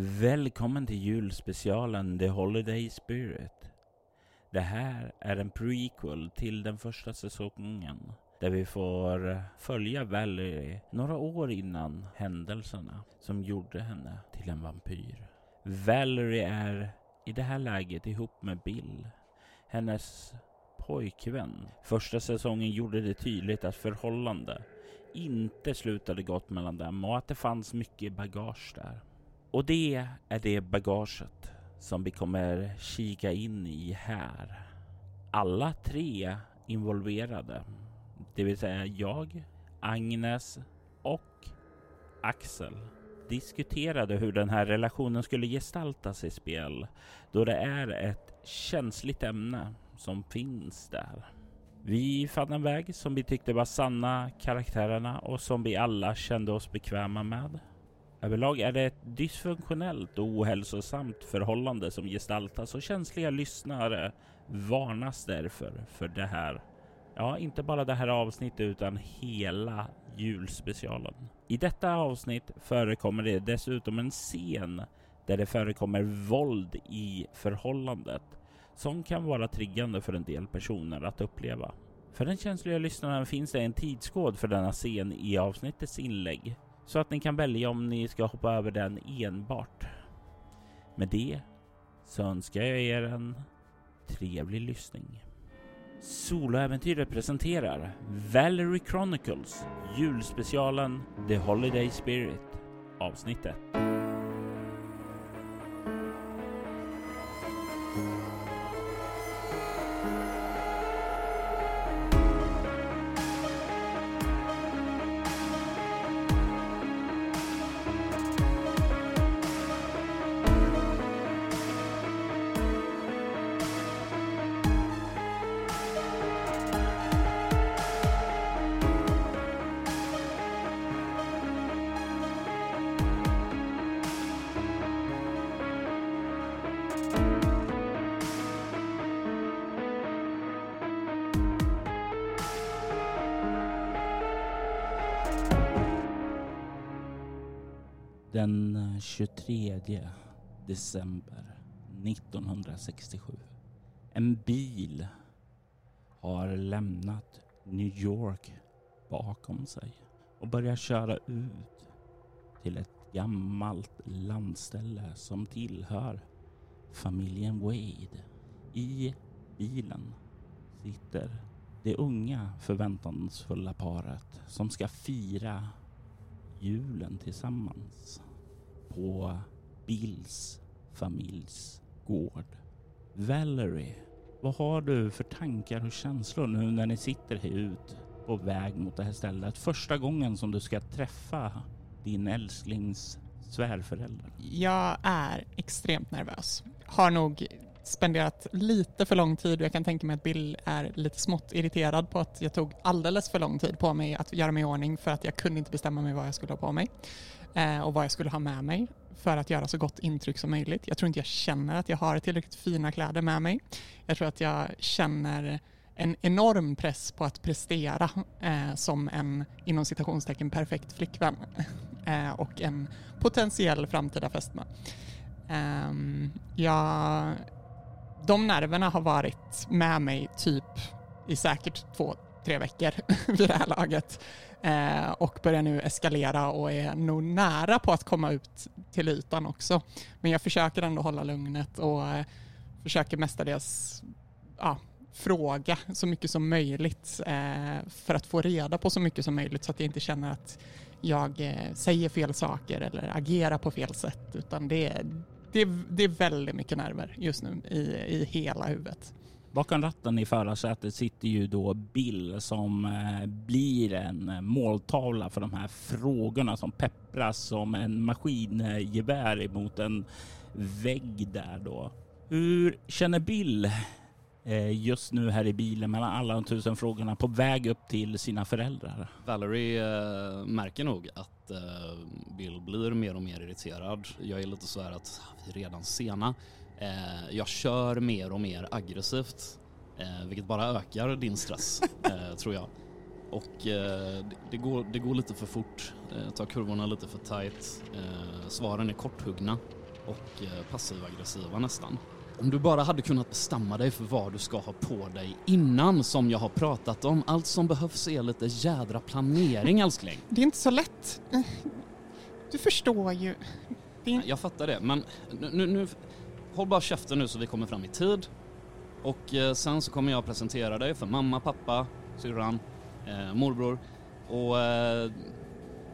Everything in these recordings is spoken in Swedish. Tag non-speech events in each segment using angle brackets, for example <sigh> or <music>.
Välkommen till julspecialen The Holiday Spirit. Det här är en prequel till den första säsongen där vi får följa Valerie några år innan händelserna som gjorde henne till en vampyr. Valerie är i det här läget ihop med Bill, hennes pojkvän. Första säsongen gjorde det tydligt att förhållande inte slutade gott mellan dem och att det fanns mycket bagage där. Och det är det bagaget som vi kommer kika in i här. Alla tre involverade, det vill säga jag, Agnes och Axel diskuterade hur den här relationen skulle gestaltas i spel då det är ett känsligt ämne som finns där. Vi fann en väg som vi tyckte var sanna karaktärerna och som vi alla kände oss bekväma med. Överlag är det ett dysfunktionellt och ohälsosamt förhållande som gestaltas och känsliga lyssnare varnas därför för det här. Ja, inte bara det här avsnittet utan hela julspecialen. I detta avsnitt förekommer det dessutom en scen där det förekommer våld i förhållandet som kan vara triggande för en del personer att uppleva. För den känsliga lyssnaren finns det en tidskod för denna scen i avsnittets inlägg så att ni kan välja om ni ska hoppa över den enbart. Med det så önskar jag er en trevlig lyssning. Soloäventyret presenterar Valerie Chronicles julspecialen The Holiday Spirit avsnittet. Den eh, 23 december 1967. En bil har lämnat New York bakom sig och börjar köra ut till ett gammalt landställe som tillhör familjen Wade. I bilen sitter det unga förväntansfulla paret som ska fira julen tillsammans på Bills familjs gård. Valerie, vad har du för tankar och känslor nu när ni sitter här ut på väg mot det här stället? Första gången som du ska träffa din älsklings svärföräldrar. Jag är extremt nervös. Har nog spenderat lite för lång tid och jag kan tänka mig att Bill är lite smått irriterad på att jag tog alldeles för lång tid på mig att göra mig i ordning för att jag kunde inte bestämma mig vad jag skulle ha på mig Eh, och vad jag skulle ha med mig för att göra så gott intryck som möjligt. Jag tror inte jag känner att jag har tillräckligt fina kläder med mig. Jag tror att jag känner en enorm press på att prestera eh, som en inom citationstecken perfekt flickvän <laughs> eh, och en potentiell framtida fästmö. Eh, ja, de nerverna har varit med mig typ i säkert två, tre veckor <laughs> vid det här laget eh, och börjar nu eskalera och är nog nära på att komma ut till ytan också. Men jag försöker ändå hålla lugnet och eh, försöker mestadels ja, fråga så mycket som möjligt eh, för att få reda på så mycket som möjligt så att jag inte känner att jag eh, säger fel saker eller agerar på fel sätt utan det är det, är, det är väldigt mycket nerver just nu i, i hela huvudet. Bakom ratten i förarsätet sitter ju då Bill som eh, blir en eh, måltavla för de här frågorna som peppras som en maskingevär emot en vägg där då. Hur känner Bill eh, just nu här i bilen mellan alla de tusen frågorna på väg upp till sina föräldrar. Valerie äh, märker nog att äh, Bill blir mer och mer irriterad. Jag är lite så här att vi är redan sena. Äh, jag kör mer och mer aggressivt, vilket bara ökar din stress, <laughs> tror jag. Och det, går, det går lite för fort, tar kurvorna lite för tight, svaren är korthuggna och eh, passiv-aggressiva nästan. Om du bara hade kunnat bestämma dig för vad du ska ha på dig innan som jag har pratat om. Allt som behövs är lite jädra planering älskling. Det är inte så lätt. Du förstår ju. Det är... Jag fattar det, men nu, nu håll bara käften nu så vi kommer fram i tid. Och eh, sen så kommer jag presentera dig för mamma, pappa, syrran, eh, morbror och eh,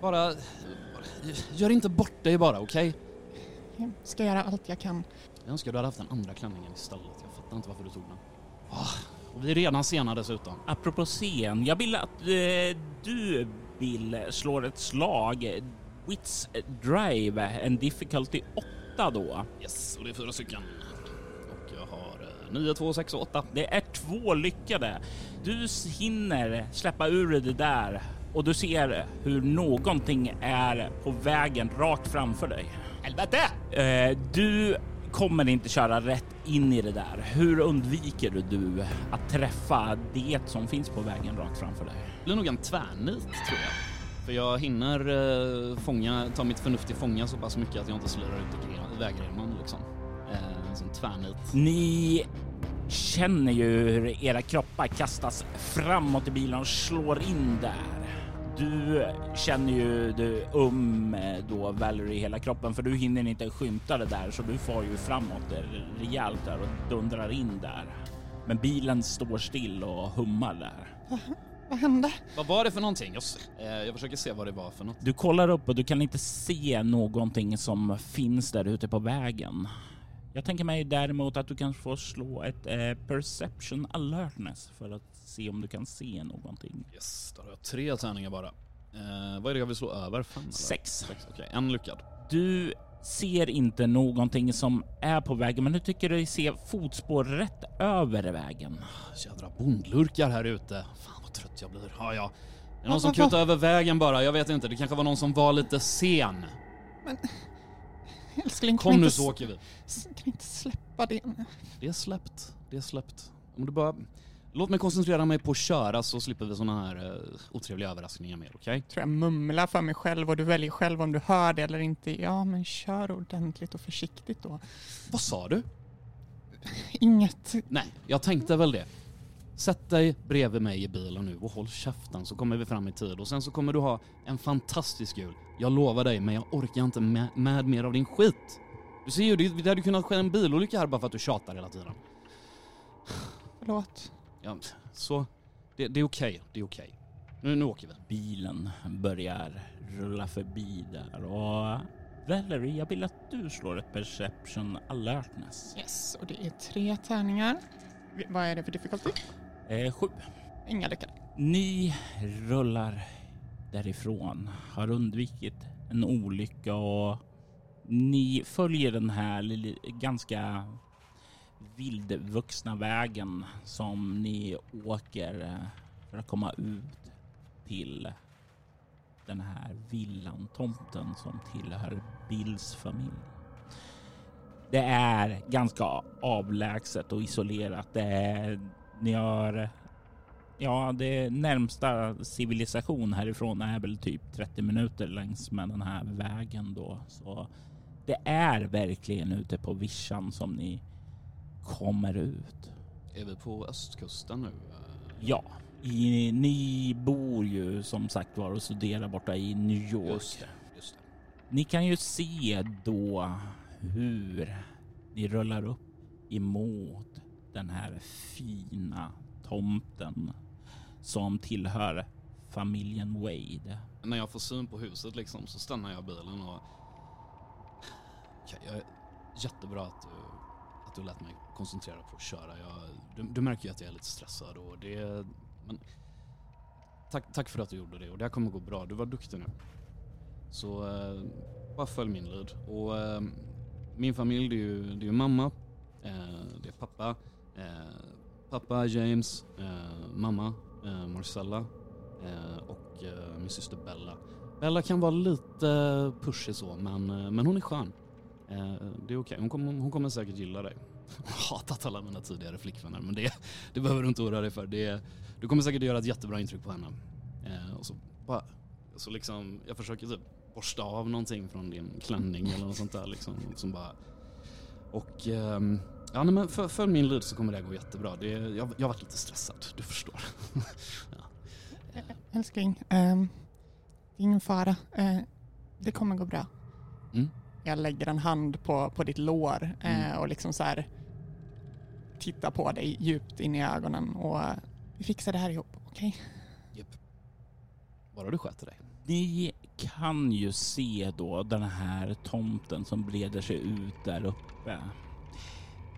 bara... Gör inte bort dig bara, okej? Jag ska göra allt jag kan. Jag önskar du hade haft den andra klänningen istället. Jag fattar inte varför du tog den. Åh, och vi är redan sena dessutom. Apropå scen, jag vill att eh, du Bill slår ett slag. Wits Drive, en difficulty 8 då. Yes, och det är fyra stycken. Och jag har eh, 9, 2, 6 och 8. Det är två lyckade. Du hinner släppa ur det där och du ser hur någonting är på vägen rakt framför dig. Helvete! Eh, du kommer inte köra rätt in i det där. Hur undviker du att träffa det som finns på vägen rakt framför dig? Det blir nog en tvärnit tror jag. För jag hinner eh, fånga, ta mitt förnuft till fånga så pass mycket att jag inte slirar ut vägrenen liksom. Eh, sån tvärnit. Ni känner ju hur era kroppar kastas framåt i bilen och slår in där. Du känner ju du um eh, då Valerie i hela kroppen för du hinner inte skymta det där så du får ju framåt där, rejält där och dundrar in där. Men bilen står still och hummar där. Vad hände? Vad var det för någonting? Jag, eh, jag försöker se vad det var för något. Du kollar upp och du kan inte se någonting som finns där ute på vägen. Jag tänker mig däremot att du kan få slå ett eh, perception alertness för att se om du kan se någonting. Yes, då har jag tre tärningar bara. Eh, vad är det jag vill slå över? Fem eller? Sex. Sex, okej. En lyckad. Du ser inte någonting som är på vägen, men du tycker dig se fotspår rätt över vägen. Jädra bondlurkar här ute. Fan vad trött jag blir. Ja, ja. Det är någon som kutade över vägen bara. Jag vet inte. Det kanske var någon som var lite sen. Älskling, kan Kom nu så åker vi. kan inte släppa det? Det är släppt. Det är släppt. Om du bara... Låt mig koncentrera mig på att köra så slipper vi såna här uh, otrevliga överraskningar mer, okej? tror jag mumlar för mig själv och du väljer själv om du hör det eller inte. Ja, men kör ordentligt och försiktigt då. Vad sa du? Inget. Nej, jag tänkte väl det. Sätt dig bredvid mig i bilen nu och håll käften så kommer vi fram i tid och sen så kommer du ha en fantastisk jul. Jag lovar dig, men jag orkar inte med, med mer av din skit. Du ser ju, det, hade kunnat ske en bilolycka här bara för att du tjatar hela tiden. Förlåt. Ja, så, det, det är okej, det är okej. Nu, nu åker vi. Bilen börjar rulla förbi där och Valerie, jag vill att du slår ett perception alertness. Yes, och det är tre tärningar. Vad är det för difficulty? Eh, sju. Inga lyckade. Ni rullar därifrån, har undvikit en olycka och ni följer den här lilla, ganska vildvuxna vägen som ni åker eh, för att komma ut till den här villan, tomten som tillhör Bills familj. Det är ganska avlägset och isolerat. Det är, ni har Ja, det närmsta civilisation härifrån är väl typ 30 minuter längs med den här vägen då. Så det är verkligen ute på vischan som ni kommer ut. Är vi på östkusten nu? Ja, i, ni bor ju som sagt var och studerar borta i New York. Just det, just det. Ni kan ju se då hur ni rullar upp emot den här fina tomten som tillhör familjen Wade. När jag får syn på huset liksom så stannar jag bilen och... Jag är jättebra att du, att du lät mig koncentrera på att köra. Jag, du, du märker ju att jag är lite stressad och det... Men, tack, tack för att du gjorde det och det här kommer gå bra. Du var duktig nu. Så eh, bara följ min lyd. Och eh, min familj det är ju, det är ju mamma, eh, det är pappa, eh, pappa James, eh, mamma eh, Marcella eh, och eh, min syster Bella. Bella kan vara lite pushig så men, eh, men hon är skön. Eh, det är okej, hon, kommer, hon kommer säkert gilla dig. <laughs> Jag har hatat alla mina tidigare flickvänner men det, det behöver du inte oroa dig för. Det, du kommer säkert göra ett jättebra intryck på henne. Eh, och så bara, så liksom, jag försöker typ borsta av någonting från din klänning eller något sånt där liksom. Som bara... Och ehm, ja, nej, men för, för min lyd så kommer det gå jättebra. Det, jag, jag har varit lite stressad, du förstår. <laughs> ja. Älskling, ehm, det är ingen fara. Eh, det kommer gå bra. Mm. Jag lägger en hand på, på ditt lår eh, Mm. och liksom så här tittar på dig djupt in i ögonen och eh, vi fixar det här ihop, okej? Japp. Bara du sköter dig. Ni kan ju se då den här tomten som breder sig ut där uppe.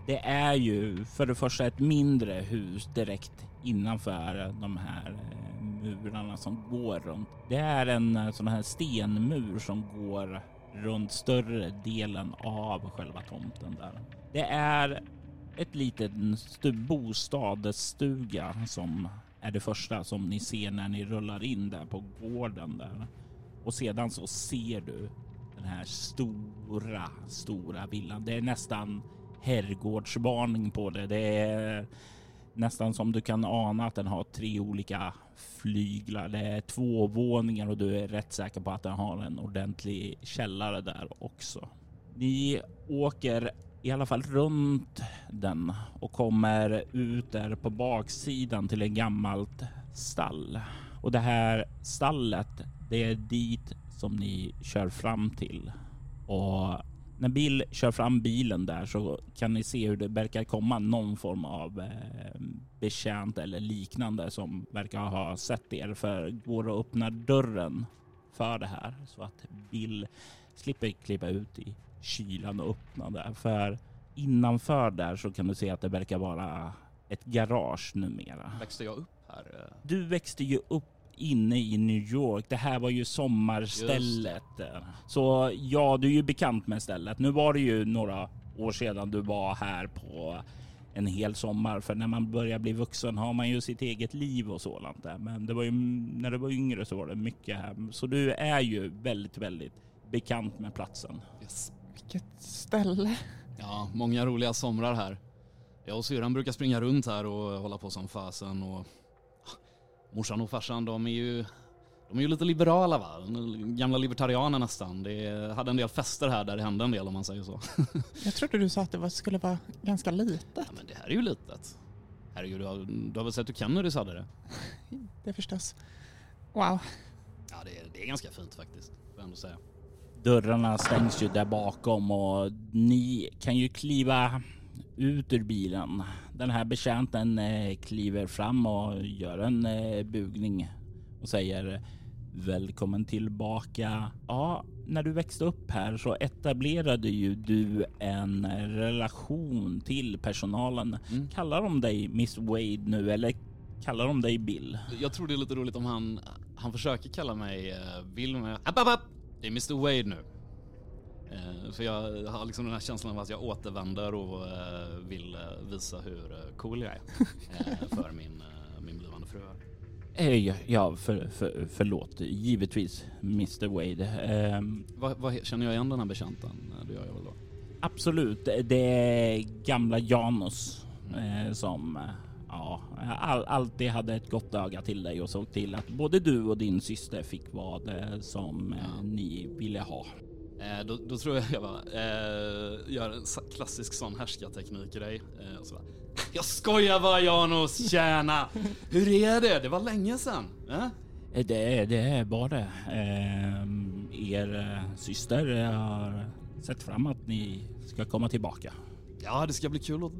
Det är ju för det första ett mindre hus direkt innanför de här eh, murarna som går runt. Det är en eh, sån här stenmur som går runt större delen av själva tomten där. Det är ett litet stu- bostadsstuga som är det första som ni ser när ni rullar in där på gården där. Och sedan så ser du den här stora, stora villan. Det är nästan herrgårdsvarning på det. Det är nästan som du kan ana att den har tre olika flyglar. Det är två våningar och du är rätt säker på att den har en ordentlig källare där också. Ni åker i alla fall runt den och kommer ut där på baksidan till ett gammalt stall. Och det här stallet, det är dit som ni kör fram till. Och när Bill kör fram bilen där så kan ni se hur det verkar komma någon form av eh, betjänt eller liknande som verkar ha sett er för går och öppnar dörren för det här så att Bill slipper klippa ut i kylan och öppna där. För innanför där så kan du se att det verkar vara ett garage numera. Växte jag upp här? eh? Du växte ju upp inne i New York. Det här var ju sommarstället. Så ja, du är ju bekant med stället. Nu var det ju några år sedan du var här på en hel sommar. För när man börjar bli vuxen har man ju sitt eget liv och sådant där. Men det var ju när du var yngre så var det mycket här. Så du är ju väldigt, väldigt bekant med platsen. Yes. Vilket ställe. Ja, många roliga somrar här. Jag och syrran brukar springa runt här och hålla på som fasen och morsan och farsan de är ju de är ju lite liberala va? Gamla libertarianer nästan. Det hade en del fester här där det hände en del om man säger så. <laughs> Jag trodde du sa att det var, skulle vara ganska litet. Ja, men det här är ju litet. Herregud, du har, du har väl sett hur Kennedys hade det? <laughs> Det förstås. Wow. Ja, det är, det är ganska fint faktiskt, får jag ändå säga. Dörrarna stängs ju där bakom och ni kan ju kliva ut ur bilen. Den här betjänten eh, kliver fram och gör en eh, bugning och säger välkommen tillbaka. Ja, när du växte upp här så etablerade ju du en relation till personalen. Mm. Kallar de dig Miss Wade nu eller kallar de dig Bill? Jag tror det är lite roligt om han, han försöker kalla mig uh, Bill app, app, app. Det är Mr Wade nu. Eh, för jag har liksom den här känslan av att jag återvänder och eh, vill eh, visa hur cool jag är för min, min blivande fru. ja, för, för, förlåt. Givetvis Mr Wade. Ehm, Vad, vad, känner jag igen den här bekänten? Det gör jag väl då. Absolut, det är gamla Janus eh, som ja, all, alltid hade ett gott öga till dig och såg till att både du och din syster fick vad som Ja. ni ville ha. Eh, då, då tror jag jag bara, eh, gör en klassisk sån härskarteknik-grej. Eh, och så bara, jag skojar bara Janus, tjäna! <laughs> Hur är det? Det var länge sedan. Eh? Eh, Det, det är bara det. Ehm, er eh, syster har sett fram att ni ska komma tillbaka. Ja, det ska bli kul att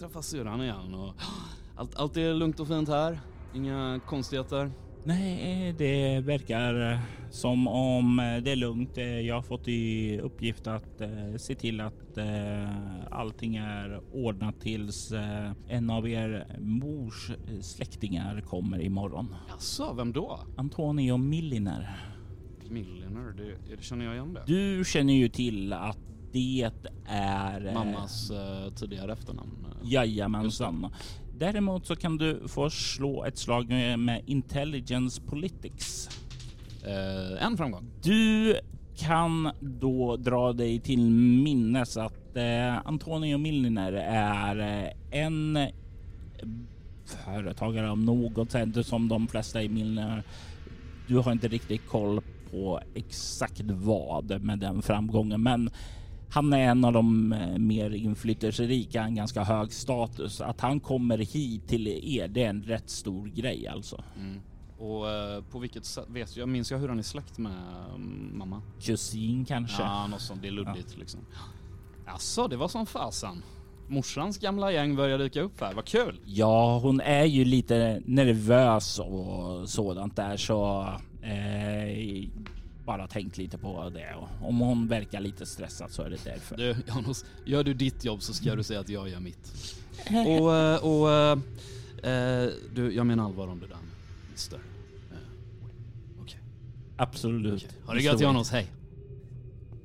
träffa syrran igen och <gasps> allt, allt är lugnt och fint här. Inga konstigheter. Nej, det verkar eh, som om eh, det är lugnt. Eh, Jag har fått i uppgift att eh, se till att eh, allting är ordnat tills eh, en av er mors eh, släktingar kommer imorgon. Jaså, vem då? Antonio Milliner. Milliner, det, det känner jag igen det. Du känner ju till att det är... eh, Mammas eh, tidigare efternamn. eh. Jajamensan. Däremot så kan du få slå ett slag med, Intelligence Politics. Eh, en framgång. Du kan då dra dig till minnes att eh, Antonio Milliner är eh, en företagare av något sätt som de flesta i Milliner. Du har inte riktigt koll på exakt vad med den framgången, men han är en av de eh, mer inflytelserika, en ganska hög status. Att han kommer hit till er, det är en rätt stor grej alltså. Mm. Och eh, på vilket sätt, vet jag, minns jag hur han är släkt med um, mamma? Kusin kanske? Ja, något sånt, det är luddigt ja. liksom. Alltså, det var som fasen. Morsans gamla gäng börjar dyka upp här, vad kul! Ja, hon är ju lite nervös och sådant där så eh, bara tänkt lite på det och om hon verkar lite stressad så är det därför. Du Janos, gör du ditt jobb så ska du säga att jag gör mitt. <laughs> Och, eh, och eh, du, jag menar allvar om det där mister. Okej. Okay. Absolut. Okay. Ha det gött Janos, hej.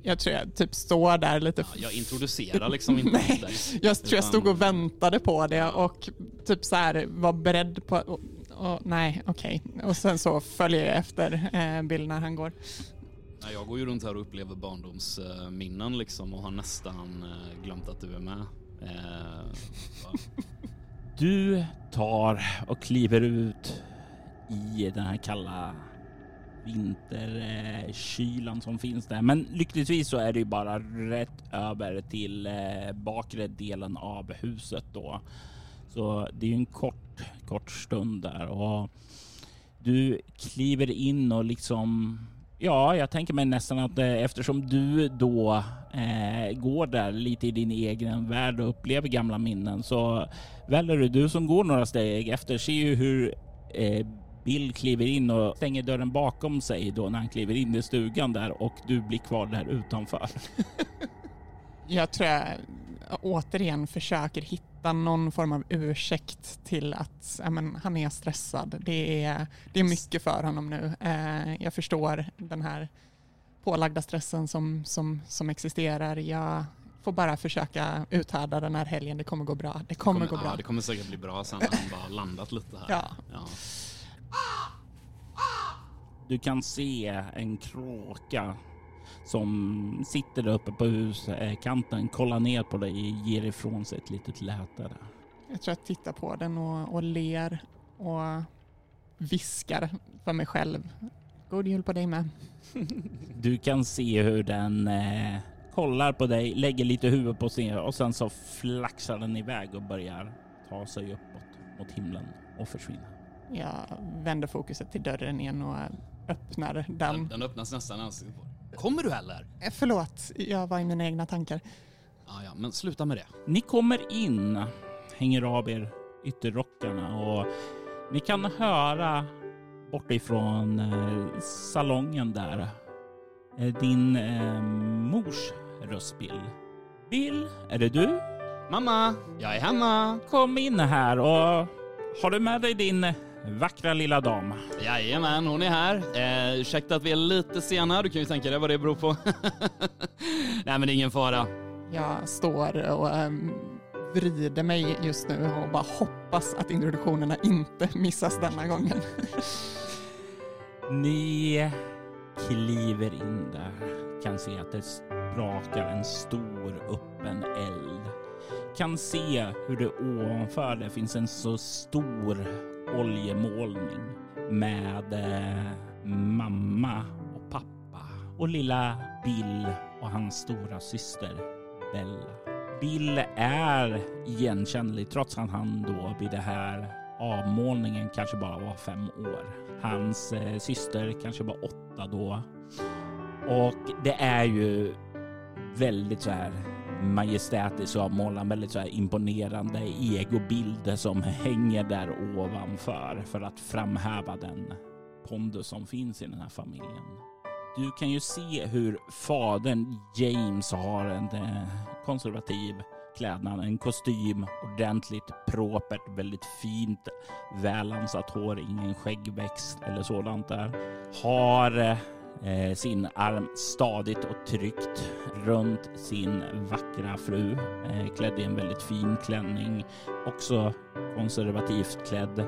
Jag tror jag typ står där lite... Ja, jag introducerar liksom inte Nej, dig. Jag tror jag stod och väntade på det och typ så här var beredd på... Och, och, nej, okej. Okay. Och sen så följer jag efter eh, Bill när han går. Jag går ju runt här och upplever barndomsminnen eh, liksom och har nästan eh, glömt att du är med. Eh, du tar och kliver ut i den här kalla vinterkylan som finns där. Men lyckligtvis så är det ju bara rätt över till bakre delen av huset då. Så det är ju en kort, kort stund där och du kliver in och liksom Ja, jag tänker mig nästan att eh, eftersom du då eh, går där lite i din egen värld och upplever gamla minnen så väljer du, du som går några steg efter, ser ju hur eh, Bill kliver in och stänger dörren bakom sig då när han kliver in i stugan där och du blir kvar där utanför. <laughs> jag tror jag återigen försöker hitta någon form av ursäkt till att men, han är stressad. Det är, det är mycket för honom nu. Eh, jag förstår den här pålagda stressen som, som, som existerar. Jag får bara försöka uthärda den här helgen. Det kommer gå bra. Det kommer, kommer gå bra. Ja, det kommer säkert bli bra sen när han bara landat lite här. Ja. ja. Du kan se en kråka som sitter där uppe på huskanten, kollar ner på dig, ger ifrån sig ett litet läte. Jag tror jag tittar på den och, och ler och viskar för mig själv. God jul på dig med. <laughs> Du kan se hur den eh, kollar på dig, lägger lite huvud på sin och sen så flaxar den iväg och börjar ta sig uppåt mot himlen och försvinna. Jag vänder fokuset till dörren igen och öppnar den. Den, den öppnas nästan. Kommer du heller? Eh, förlåt, jag var i mina egna tankar. Ja, ja, men sluta med det. Ni kommer in, hänger av er ytterrockarna och ni kan höra bortifrån eh, salongen där eh, din eh, mors röst Bill. Bill, är det du? Mamma, jag är hemma. Kom in här och har du med dig din vackra lilla dam. Jajamän, hon är här. Eh, ursäkta att vi är lite sena, du kan ju tänka dig vad det beror på. <laughs> Nej men det är ingen fara. Jag står och um, vrider mig just nu och bara hoppas att introduktionerna inte missas denna gången. <laughs> Ni kliver in där, kan se att det sprakar en stor öppen eld. Kan se hur det ovanför det finns en så stor oljemålning med eh, mamma och pappa och lilla Bill och hans stora syster Bella. Bill är igenkännlig trots att han då vid det här avmålningen kanske bara var fem år. Hans eh, syster kanske var åtta då. Och det är ju väldigt så här majestätisk och målar en väldigt så här imponerande egobild som hänger där ovanför för att framhäva den pondus som finns i den här familjen. Du kan ju se hur fadern James har en eh, konservativ klädnad, en kostym, ordentligt propert, väldigt fint, välansat hår, ingen skäggväxt eller sådant där. Har eh, eh, sin arm stadigt och tryggt runt sin vackra fru, eh, klädd i en väldigt fin klänning, också konservativt klädd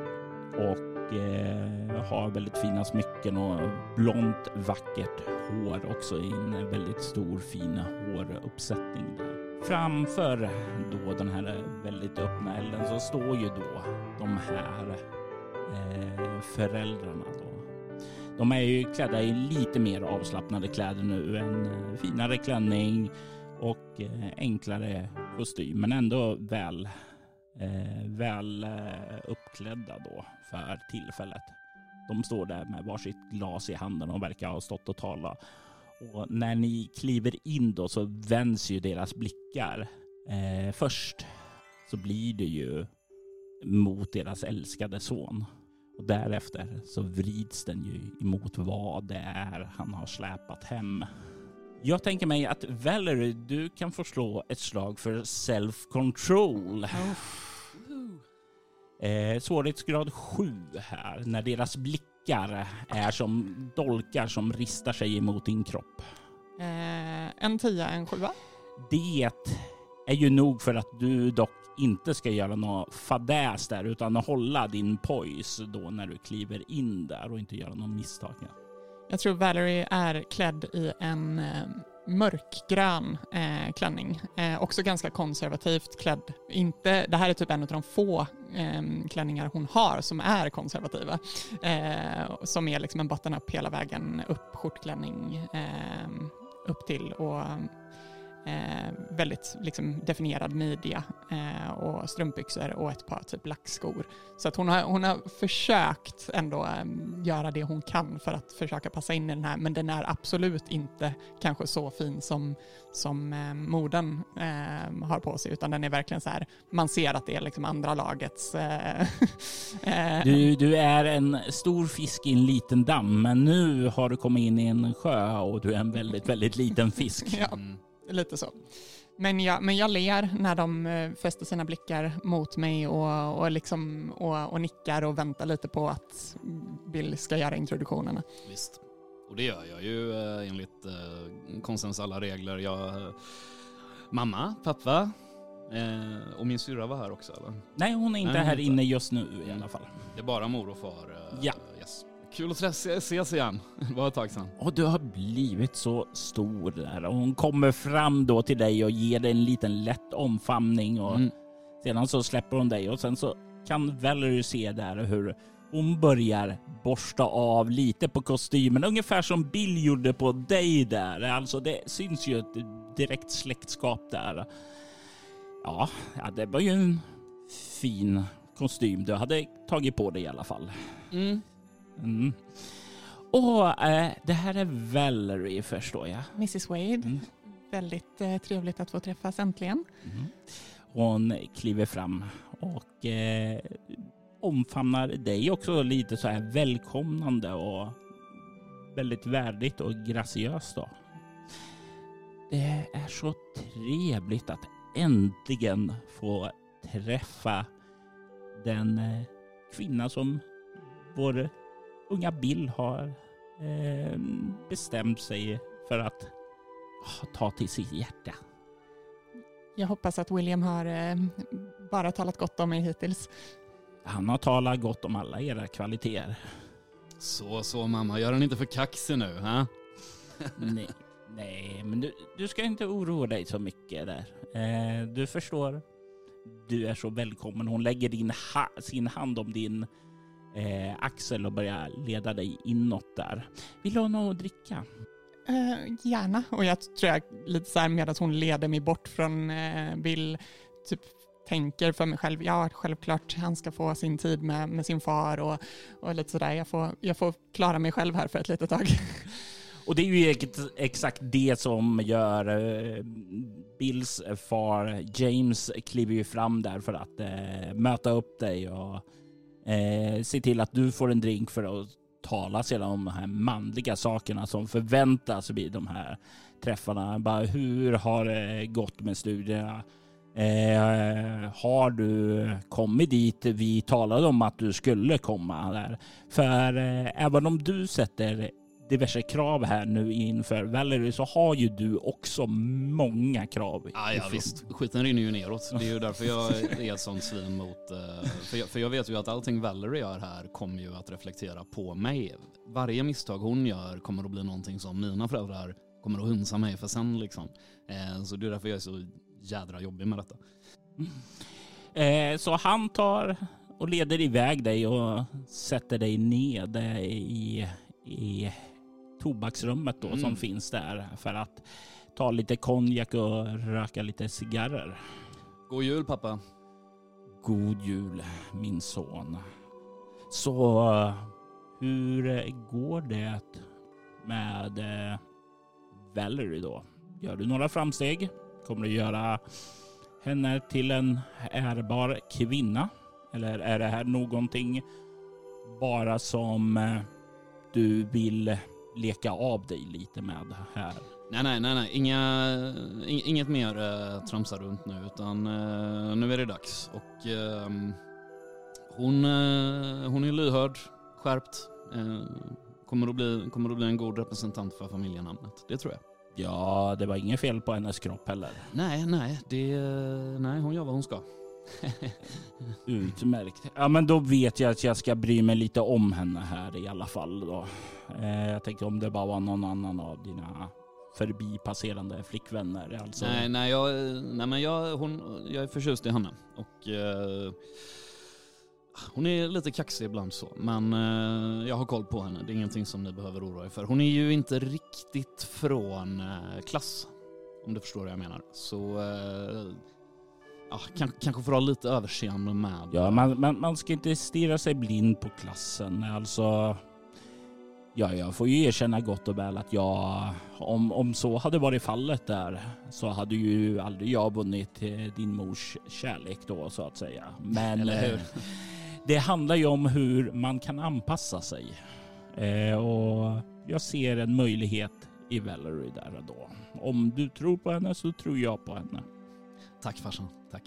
och eh, har väldigt fina smycken och blont vackert hår också i en väldigt stor fin håruppsättning där. Framför då den här väldigt öppna elden så står ju då de här eh, föräldrarna då de är ju klädda i lite mer avslappnade kläder nu. En eh, finare klänning och eh, enklare kostym, men ändå väl, eh, väl eh, uppklädda då för tillfället. De står där med varsitt glas i handen och verkar ha stått och talat. Och när ni kliver in då så vänds ju deras blickar. Eh, först så blir det ju mot deras älskade son. Och därefter så vrids den ju emot vad det är han har släpat hem. Jag tänker mig att Valerie, du kan få slå ett slag för self-control. Eh, svårighetsgrad 7 här, när deras blickar är som dolkar som ristar sig emot din kropp. Eh, en tia, en sjua. Det är ju nog för att du dock inte ska göra något fadäs där utan hålla din poise då när du kliver in där och inte göra någon misstag. Jag tror Valerie är klädd i en eh, mörkgrön eh, klänning. Eh, också ganska konservativt klädd. Inte, det här är typ en av de få eh, klänningar hon har som är konservativa. Eh, som är liksom en botten up hela vägen upp, skjortklänning eh, upp till och Eh, väldigt liksom, definierad midja eh, och strumpbyxor och ett par typ lackskor. Så att hon, har, hon har försökt ändå eh, göra det hon kan för att försöka passa in i den här, men den är absolut inte kanske så fin som, som eh, moden eh, har på sig, utan den är verkligen så här, man ser att det är liksom andra lagets... Eh, <laughs> eh, du, du är en stor fisk i en liten damm, men nu har du kommit in i en sjö och du är en väldigt, väldigt liten fisk. <laughs> ja. Mm lite så. Men jag, men jag ler när de eh, fäster sina blickar mot mig och, och, liksom, och, och nickar och väntar lite på att Bill ska göra introduktionerna. Visst, och det gör jag ju eh, enligt eh, konstens alla regler. Jag, mamma, pappa och min syrra var här också eller? Nej, hon är inte Nej, här inte. inne just nu i alla fall. Det är bara mor och far? ja. Kul att ses igen. Det var ett tag sedan. Och du har blivit så stor där. Och hon kommer fram då till dig och ger dig en liten lätt omfamning. Och mm. Sedan så släpper hon dig och sen så kan Valerie se där hur hon börjar borsta av lite på kostymen. Ungefär som Bill gjorde på dig där. Alltså det syns ju ett direkt släktskap där. Ja, ja det var ju en fin kostym du hade tagit på dig i alla fall. Mm. Mm. Och äh, det här är Valerie förstår jag. Mrs Wade. Mm. Väldigt äh, trevligt att få träffas äntligen. Mm. Hon kliver fram och äh, omfamnar dig också lite så här välkomnande och väldigt värdigt och graciöst då. Det är så trevligt att äntligen få träffa den kvinna som vår unga Bill har eh, bestämt sig för att oh, ta till sitt hjärta. Jag hoppas att William har eh, bara talat gott om mig hittills. Han har talat gott om alla era kvaliteter. Så, så mamma, gör han inte för kaxig nu, ha? <laughs> nej, nej, men du, du ska inte oroa dig så mycket där. Eh, du förstår. Du är så välkommen. Hon lägger din ha sin hand om din eh, axel och börja leda dig inåt där. Vill du ha något att dricka? Uh, gärna. Och jag tror jag lite så här medan hon leder mig bort från uh, Bill, typ tänker för mig själv, ja självklart han ska få sin tid med, med sin far och, och lite sådär. Jag får, jag får klara mig själv här för ett litet tag. Och det är ju exakt det som gör uh, Bills far James kliver ju fram där för att uh, möta upp dig och Eh, se till att du får en drink för att tala sedan om de här manliga sakerna som förväntas vid de här träffarna. Bara hur har det gått med studierna? Eh, har du kommit dit vi talade om att du skulle komma där? För eh, även om du sätter diverse krav här nu inför Valerie så har ju du också många krav. Ja, ja visst. Skiten rinner ju neråt. Det är ju därför jag är ett sånt svin mot... Eh, för jag, för jag vet ju att allting Valerie gör här kommer ju att reflektera på mig. Varje misstag hon gör kommer att bli någonting som mina föräldrar kommer att hunsa mig för sen liksom. Eh, så det är därför jag är så jädra jobbig med detta. Mm. så han tar och leder iväg dig och sätter dig ned i i tobaksrummet då Mm. som finns där för att ta lite konjak och röka lite cigarrer. God jul pappa. God jul min son. Så hur går det med eh, Valerie då? Gör du några framsteg? Kommer du göra henne till en ärbar kvinna? Eller är det här någonting bara som eh, du vill leka av dig lite med här? Nej, nej, nej, nej. Inga, ing- inget mer uh, tramsa runt nu utan eh, nu är det dags. Och ehm, hon, eh, hon är lyhörd, skärpt. eh, kommer, att bli, kommer att bli en god representant för familjenamnet. Det tror jag. Ja, det var inget fel på hennes kropp heller. Nej, nej, det, nej hon gör vad hon ska. <laughs> Utmärkt. Ja, men då vet jag att jag ska bry mig lite om henne här i alla fall då. Eh, jag tänkte om det bara var någon annan av dina förbipasserande flickvänner. Alltså, Nej, nej, jag, nej men jag, hon, jag är förtjust i henne. Och eh, hon är lite kaxig ibland så. Men eh, jag har koll på henne. Det är ingenting som ni behöver oroa er för. Hon är ju inte riktigt från eh, klass. Om du förstår vad jag menar. Så eh, ja, kan, kanske får ha lite överseende med. Ja, man, man, man ska inte stirra sig blind på klassen. Alltså, ja, jag får ju erkänna gott och väl att jag, om, om så hade varit fallet där, så hade ju aldrig jag vunnit eh, din mors kärlek då så att säga. Men eh, det handlar ju om hur man kan anpassa sig. Eh, och jag ser en möjlighet i Valerie där och då. Om du tror på henne så tror jag på henne. Tack farsan, tack.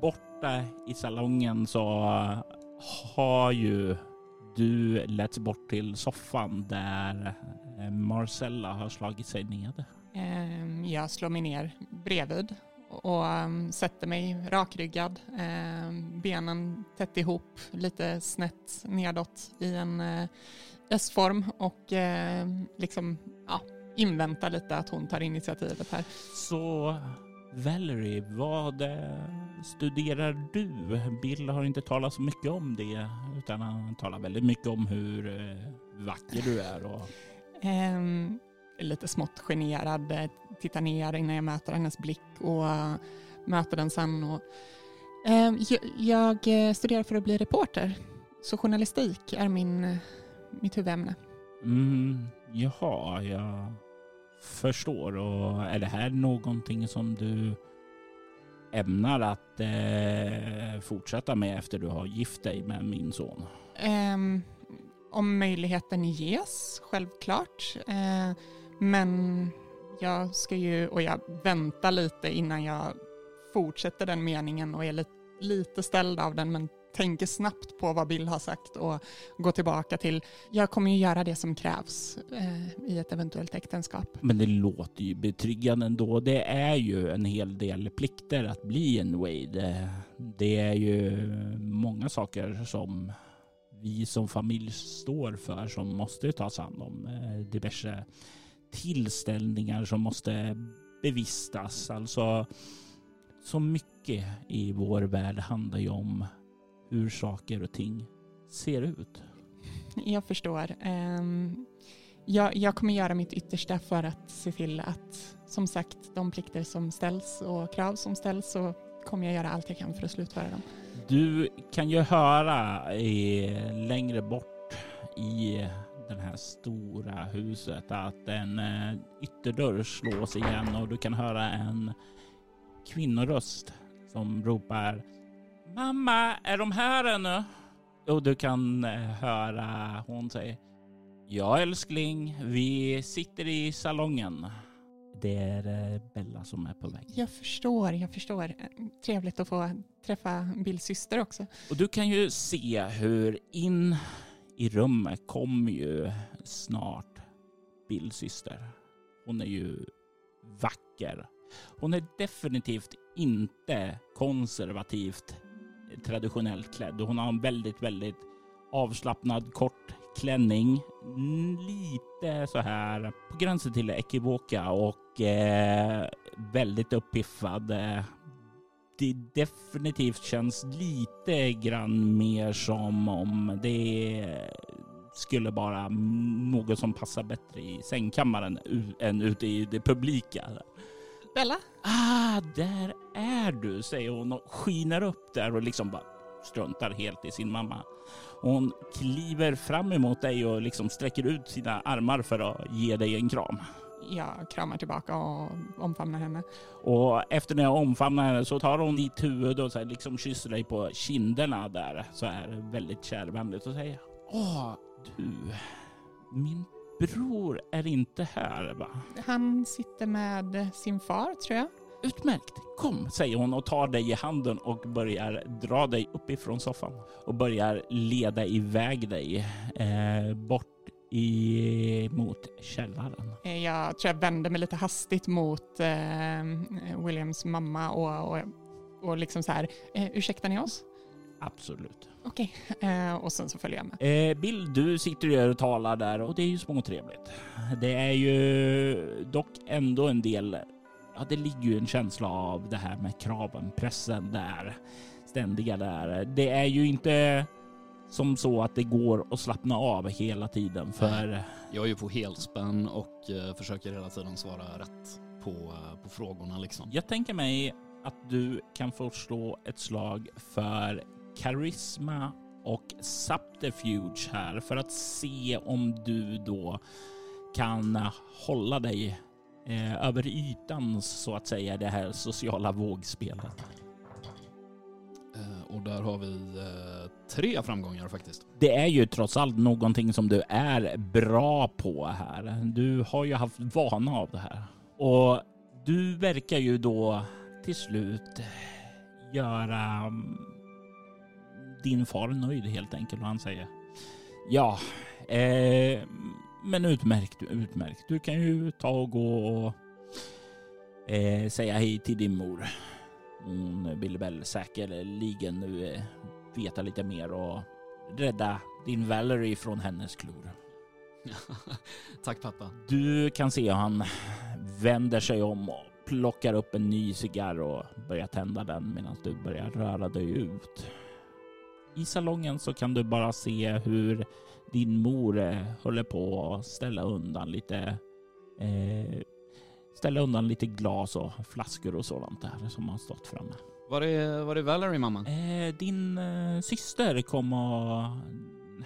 Borta i salongen så har ju du letts bort till soffan där eh, Marcella har slagit sig ned. Ehm, Jag slår mig ner bredvid och ehm, sätter mig rakryggad, ehm, benen tätt ihop, lite snett nedåt i en eh, S-form och liksom ja, inväntar lite att hon tar initiativet här. Så Valerie, vad eh, studerar du? Bill har inte talat så mycket om det utan han talar väldigt mycket om hur eh, vacker du är och Ehm, lite smått generad, eh, tittar ner innan jag möter hennes blick och möter den sen. Och, Ehm, jag, jag studerar för att bli reporter, så journalistik är min, mitt huvudämne. Mm, jaha, jag förstår. Och är det här någonting som du ämnar att eh, fortsätta med efter du har gift dig med min son? Um, om möjligheten ges, självklart. Uh, men jag ska ju, och jag väntar lite innan jag fortsätter den meningen och är lite, lite ställd av den, men tänker snabbt på vad Bill har sagt och går tillbaka till, jag kommer ju göra det som krävs eh, i ett eventuellt äktenskap. Men det låter ju betryggande ändå. Det är ju en hel del plikter att bli en Wade. Det är ju många saker som vi som familj står för som måste tas hand om. Eh, diverse tillställningar som måste bevistas. Alltså så mycket i vår värld handlar ju om hur saker och ting ser ut. Jag förstår. Ehm, jag, jag kommer göra mitt yttersta för att se till att, som sagt, de plikter som ställs och krav som ställs så kommer jag göra allt jag kan för att slutföra dem. Du kan ju höra i, längre bort i det här stora huset att en eh, ytterdörr slås igen och du kan höra en kvinnoröst som ropar Mamma, är de här ännu? Och du kan eh, höra hon säger Ja älskling, vi sitter i salongen. Det är eh, Bella som är på väg. Jag förstår, jag förstår. Trevligt att få träffa Bills syster också. Och du kan ju se hur in i rummet kommer ju snart Bills syster. Hon är ju vacker. Hon är definitivt inte konservativt traditionellt klädd. Hon har en väldigt, väldigt avslappnad kort klänning. Lite så här på gränsen till ekivoka och eh, väldigt uppiffad. Det definitivt känns lite grann mer som om det skulle vara något som passar bättre i sängkammaren än ute i det publika. Bella? Ah, där är du, säger hon och skiner upp där och liksom bara struntar helt i sin mamma. Hon kliver fram emot dig och liksom sträcker ut sina armar för att ge dig en kram. Jag kramar tillbaka och omfamnar henne. Och efter när jag omfamnar henne så tar hon ditt huvud och så liksom kysser dig på kinderna där så här väldigt kärvänligt och säger Åh, du, min bror är inte här va? Han sitter med sin far, tror jag. Utmärkt, kom, säger hon och tar dig i handen och börjar dra dig uppifrån soffan och börjar leda iväg dig eh, bort i, mot källaren. Eh, Jag tror jag vänder mig lite hastigt mot eh, Williams mamma och, och, och liksom så här, eh, ursäktar ni oss? Absolut. Okej. Eh, och sen så följer jag med. Eh, Bill, du sitter ju och talar där och det är ju småtrevligt. Det är ju dock ändå en del, ja det ligger ju en känsla av det här med kraven, pressen där, ständiga där. Det är ju inte som så att det går att slappna av hela tiden för Jag är ju på helspänn och eh, försöker hela tiden svara rätt på, eh, på frågorna liksom. jag tänker mig att du kan få slå ett slag för karisma och subterfuge här för att se om du då kan hålla dig eh, över ytan så att säga det här sociala vågspelet. Eh, och där har vi eh, tre framgångar faktiskt. Det är ju trots allt någonting som du är bra på här. Du har ju haft vana av det här och du verkar ju då till slut göra mm, din far nöjd helt enkelt och han säger ja, eh, men utmärkt, utmärkt. Du kan ju ta och gå och eh, säga hej till din mor. Hon vill väl säkerligen nu eh, veta lite mer och rädda din Valerie från hennes klor. <laughs> Tack pappa. Du kan se hur han vänder sig om och plockar upp en ny cigarr och börjar tända den medan du börjar röra dig ut. I salongen så kan du bara se hur din mor eh, håller på att ställa undan lite eh, ställa undan lite glas och flaskor och sådant där som har stått framme. Var är, var är Valerie mamma? Eh, din eh, syster kom och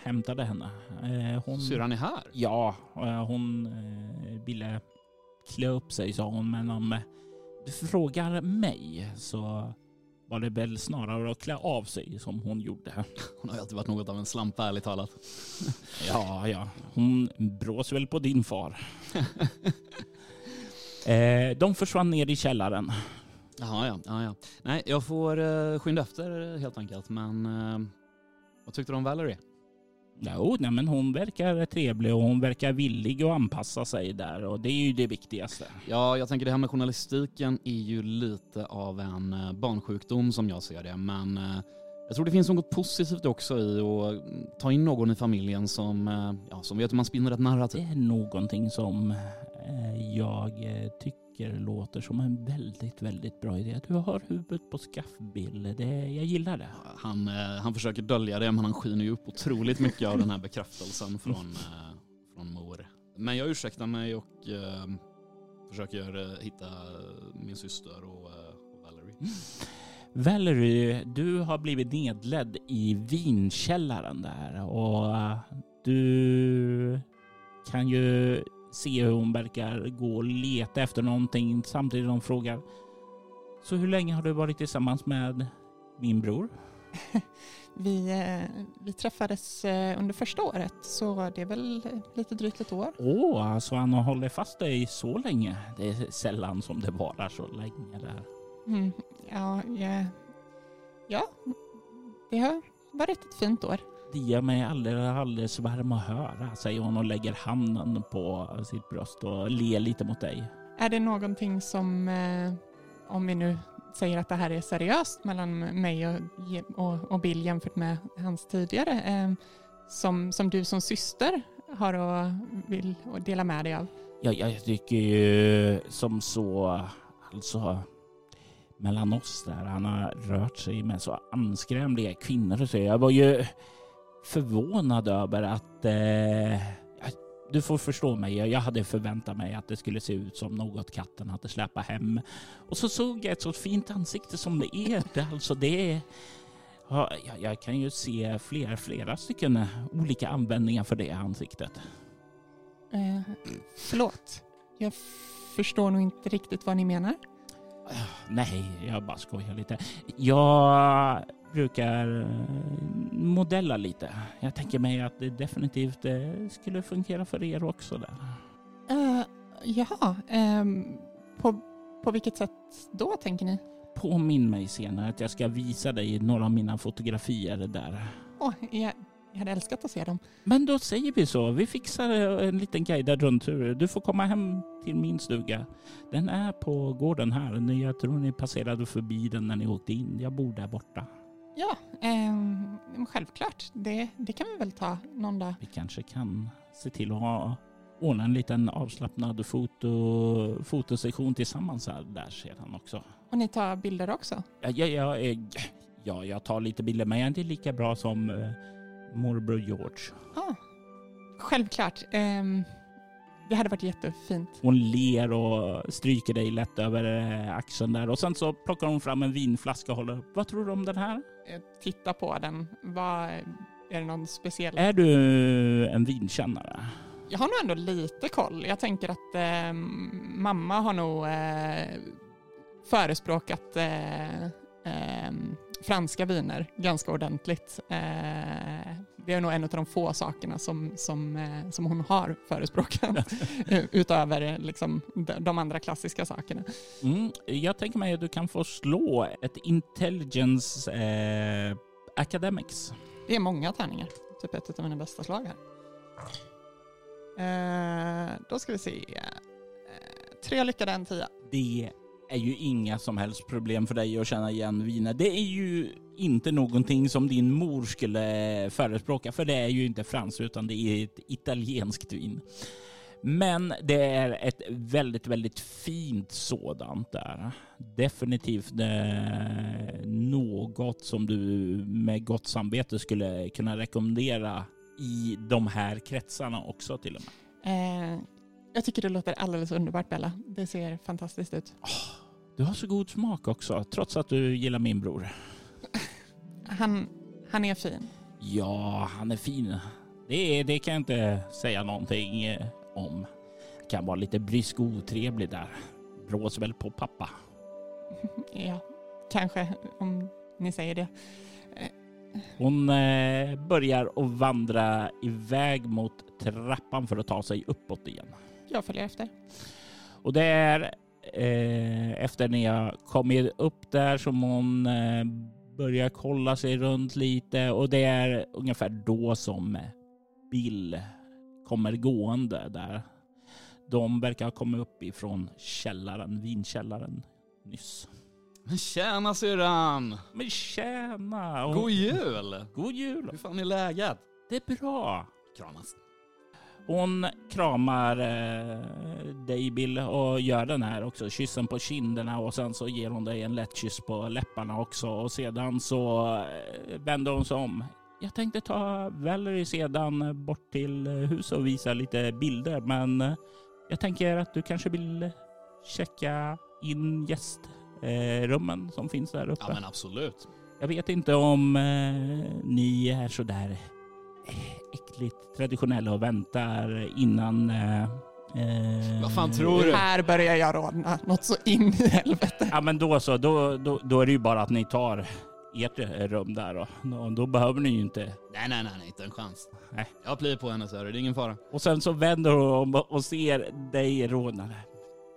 hämtade henne. Eh, hon... Syrran är här? Ja, eh, hon eh, ville klä upp sig sa hon, men om du frågar mig så var det väl snarare att klä av sig som hon gjorde. <laughs> Hon har ju alltid varit något av en slampa ärligt talat. <laughs> Ja, ja, hon brås väl på din far. <laughs> eh, de försvann ner i källaren. Jaha, ja, ja, ja. Nej, jag får uh, skynda efter helt enkelt. Men eh, vad tyckte du om Valerie? Jo, nej, men hon verkar trevlig och hon verkar villig att anpassa sig där och det är ju det viktigaste. Ja, jag tänker det här med journalistiken är ju lite av en eh, barnsjukdom som jag ser det. Men eh, jag tror det finns något positivt också i att mm, ta in någon i familjen som, eh, ja, som vet hur man spinner ett narrativ. Det är någonting som jag eh, tycker låter som en väldigt, väldigt bra idé. Du har huvudet på skaff, Bill. Det, jag gillar det. Han, eh, han försöker dölja det men han skiner ju upp otroligt mycket av den här bekräftelsen från, <laughs> eh, från mor. Men jag ursäktar mig och eh, försöker eh, hitta min syster och, och Valerie. <gasps> Valerie, du har blivit nedledd i vinkällaren där och du kan ju se hur hon verkar gå och leta efter någonting samtidigt som hon frågar Så hur länge har du varit tillsammans med min bror? <laughs> Vi, eh, vi träffades eh, under första året, så det är väl lite drygt ett år. Åh, alltså han har hållit fast dig så länge. Det är sällan som det varar så länge där. Mm, ja, ja, ja, det har varit ett fint år. Gör mig alldeles, alldeles varm att höra, säger hon och lägger handen på sitt bröst och ler lite mot dig. Är det någonting som, eh, om vi nu säger att det här är seriöst mellan mig och, och, och Bill jämfört med hans tidigare, eh, som, som du som syster har och vill och dela med dig av? Ja, jag tycker ju som så, alltså mellan oss där, han har rört sig med så anskrämliga kvinnor och så. Jag var ju förvånad över att eh, du får förstå mig. Jag hade förväntat mig att det skulle se ut som något katten hade släpat hem. Och så såg jag ett så fint ansikte som det är. Det, alltså det är... Ja, jag kan ju se flera, flera stycken olika användningar för det ansiktet. Eh, förlåt. Jag förstår nog inte riktigt vad ni menar. Nej, jag bara skojar lite. Jag brukar eh, modella lite. Jag tänker mig att det definitivt eh, skulle fungera för er också där. Uh, jaha, um, på, på vilket sätt då tänker ni? Påminn mig senare att jag ska visa dig några av mina fotografier där. oh, jag, jag hade älskat att se dem. Men då säger vi så. Vi fixar en liten guidad rundtur. Du får komma hem till min stuga. Den är på gården här. Jag tror ni passerade förbi den när ni åkte in. Jag bor där borta. Ja, eh, självklart. Det, det kan vi väl ta någon dag. Vi kanske kan se till att ha, ordna en liten avslappnad foto, fotosession tillsammans här där sedan också. Och ni tar bilder också? Ja, ja, ja, ja, jag tar lite bilder men jag är inte lika bra som uh, morbror George. Ah, självklart. Um, det hade varit jättefint. Hon ler och stryker dig lätt över eh, axeln där och sen så plockar hon fram en vinflaska och håller upp. Vad tror du om den här? Titta på den. Vad, är det någon speciell? Är du en vinkännare? Jag har nog ändå lite koll. Jag tänker att eh, mamma har nog eh, förespråkat eh, ehm, franska viner ganska ordentligt. Eh, det är nog en av de få sakerna som, som, eh, som hon har förespråkat <laughs> utöver liksom, de andra klassiska sakerna. Mm, jag tänker mig att du kan få slå ett intelligence eh, academics. Det är många tärningar, typ ett av mina bästa slag här. Eh, då ska vi se. Eh, tre lyckade, en tia. Det är ju inga som helst problem för dig att känna igen viner. Det är ju inte någonting som din mor skulle förespråka, för det är ju inte franskt utan det är ett italienskt vin. Men det är ett väldigt, väldigt fint sådant där. Definitivt eh, något som du med gott samvete skulle kunna rekommendera i de här kretsarna också till och med. Eh, jag tycker det låter alldeles underbart Bella. Det ser fantastiskt ut. Oh, du har så god smak också, trots att du gillar min bror. Han, han är fin. Ja, han är fin. Det, det kan jag inte säga någonting eh, om. Kan vara lite brysk och otrevlig där. Brås väl på pappa. <laughs> ja, kanske om ni säger det. Hon eh, börjar att vandra iväg mot trappan för att ta sig uppåt igen. Jag följer efter. Och det är eh, efter när jag kommit upp där som hon eh, börjar kolla sig runt lite och det är ungefär då som Bill kommer gående där. De verkar ha kommit upp ifrån källaren, vinkällaren nyss. Men tjena syrran! Men tjena! God jul! God jul! Hur fan är läget? Det är bra. Kramas. Hon kramar eh, dig Bill och gör den här också, kyssen på kinderna och sen så ger hon dig en lätt kyss på läpparna också och sedan så eh, vänder hon sig om. Jag tänkte ta Valerie sedan bort till huset och visa lite bilder men eh, jag tänker att du kanske vill checka in gästrummen som finns där uppe. Ja men absolut. Jag vet inte om eh, ni är sådär äckligt traditionella och väntar innan... Eh, eh, Vad fan tror du? Här börjar jag rodna något så in i helvete. Ja men då så, då, då, då är det ju bara att ni tar ert rum där och då, då behöver ni ju inte... Nej, nej, nej, inte en chans. Nej. Jag blir på henne så är det ingen fara. Och sen så vänder hon om och ser dig rodnande.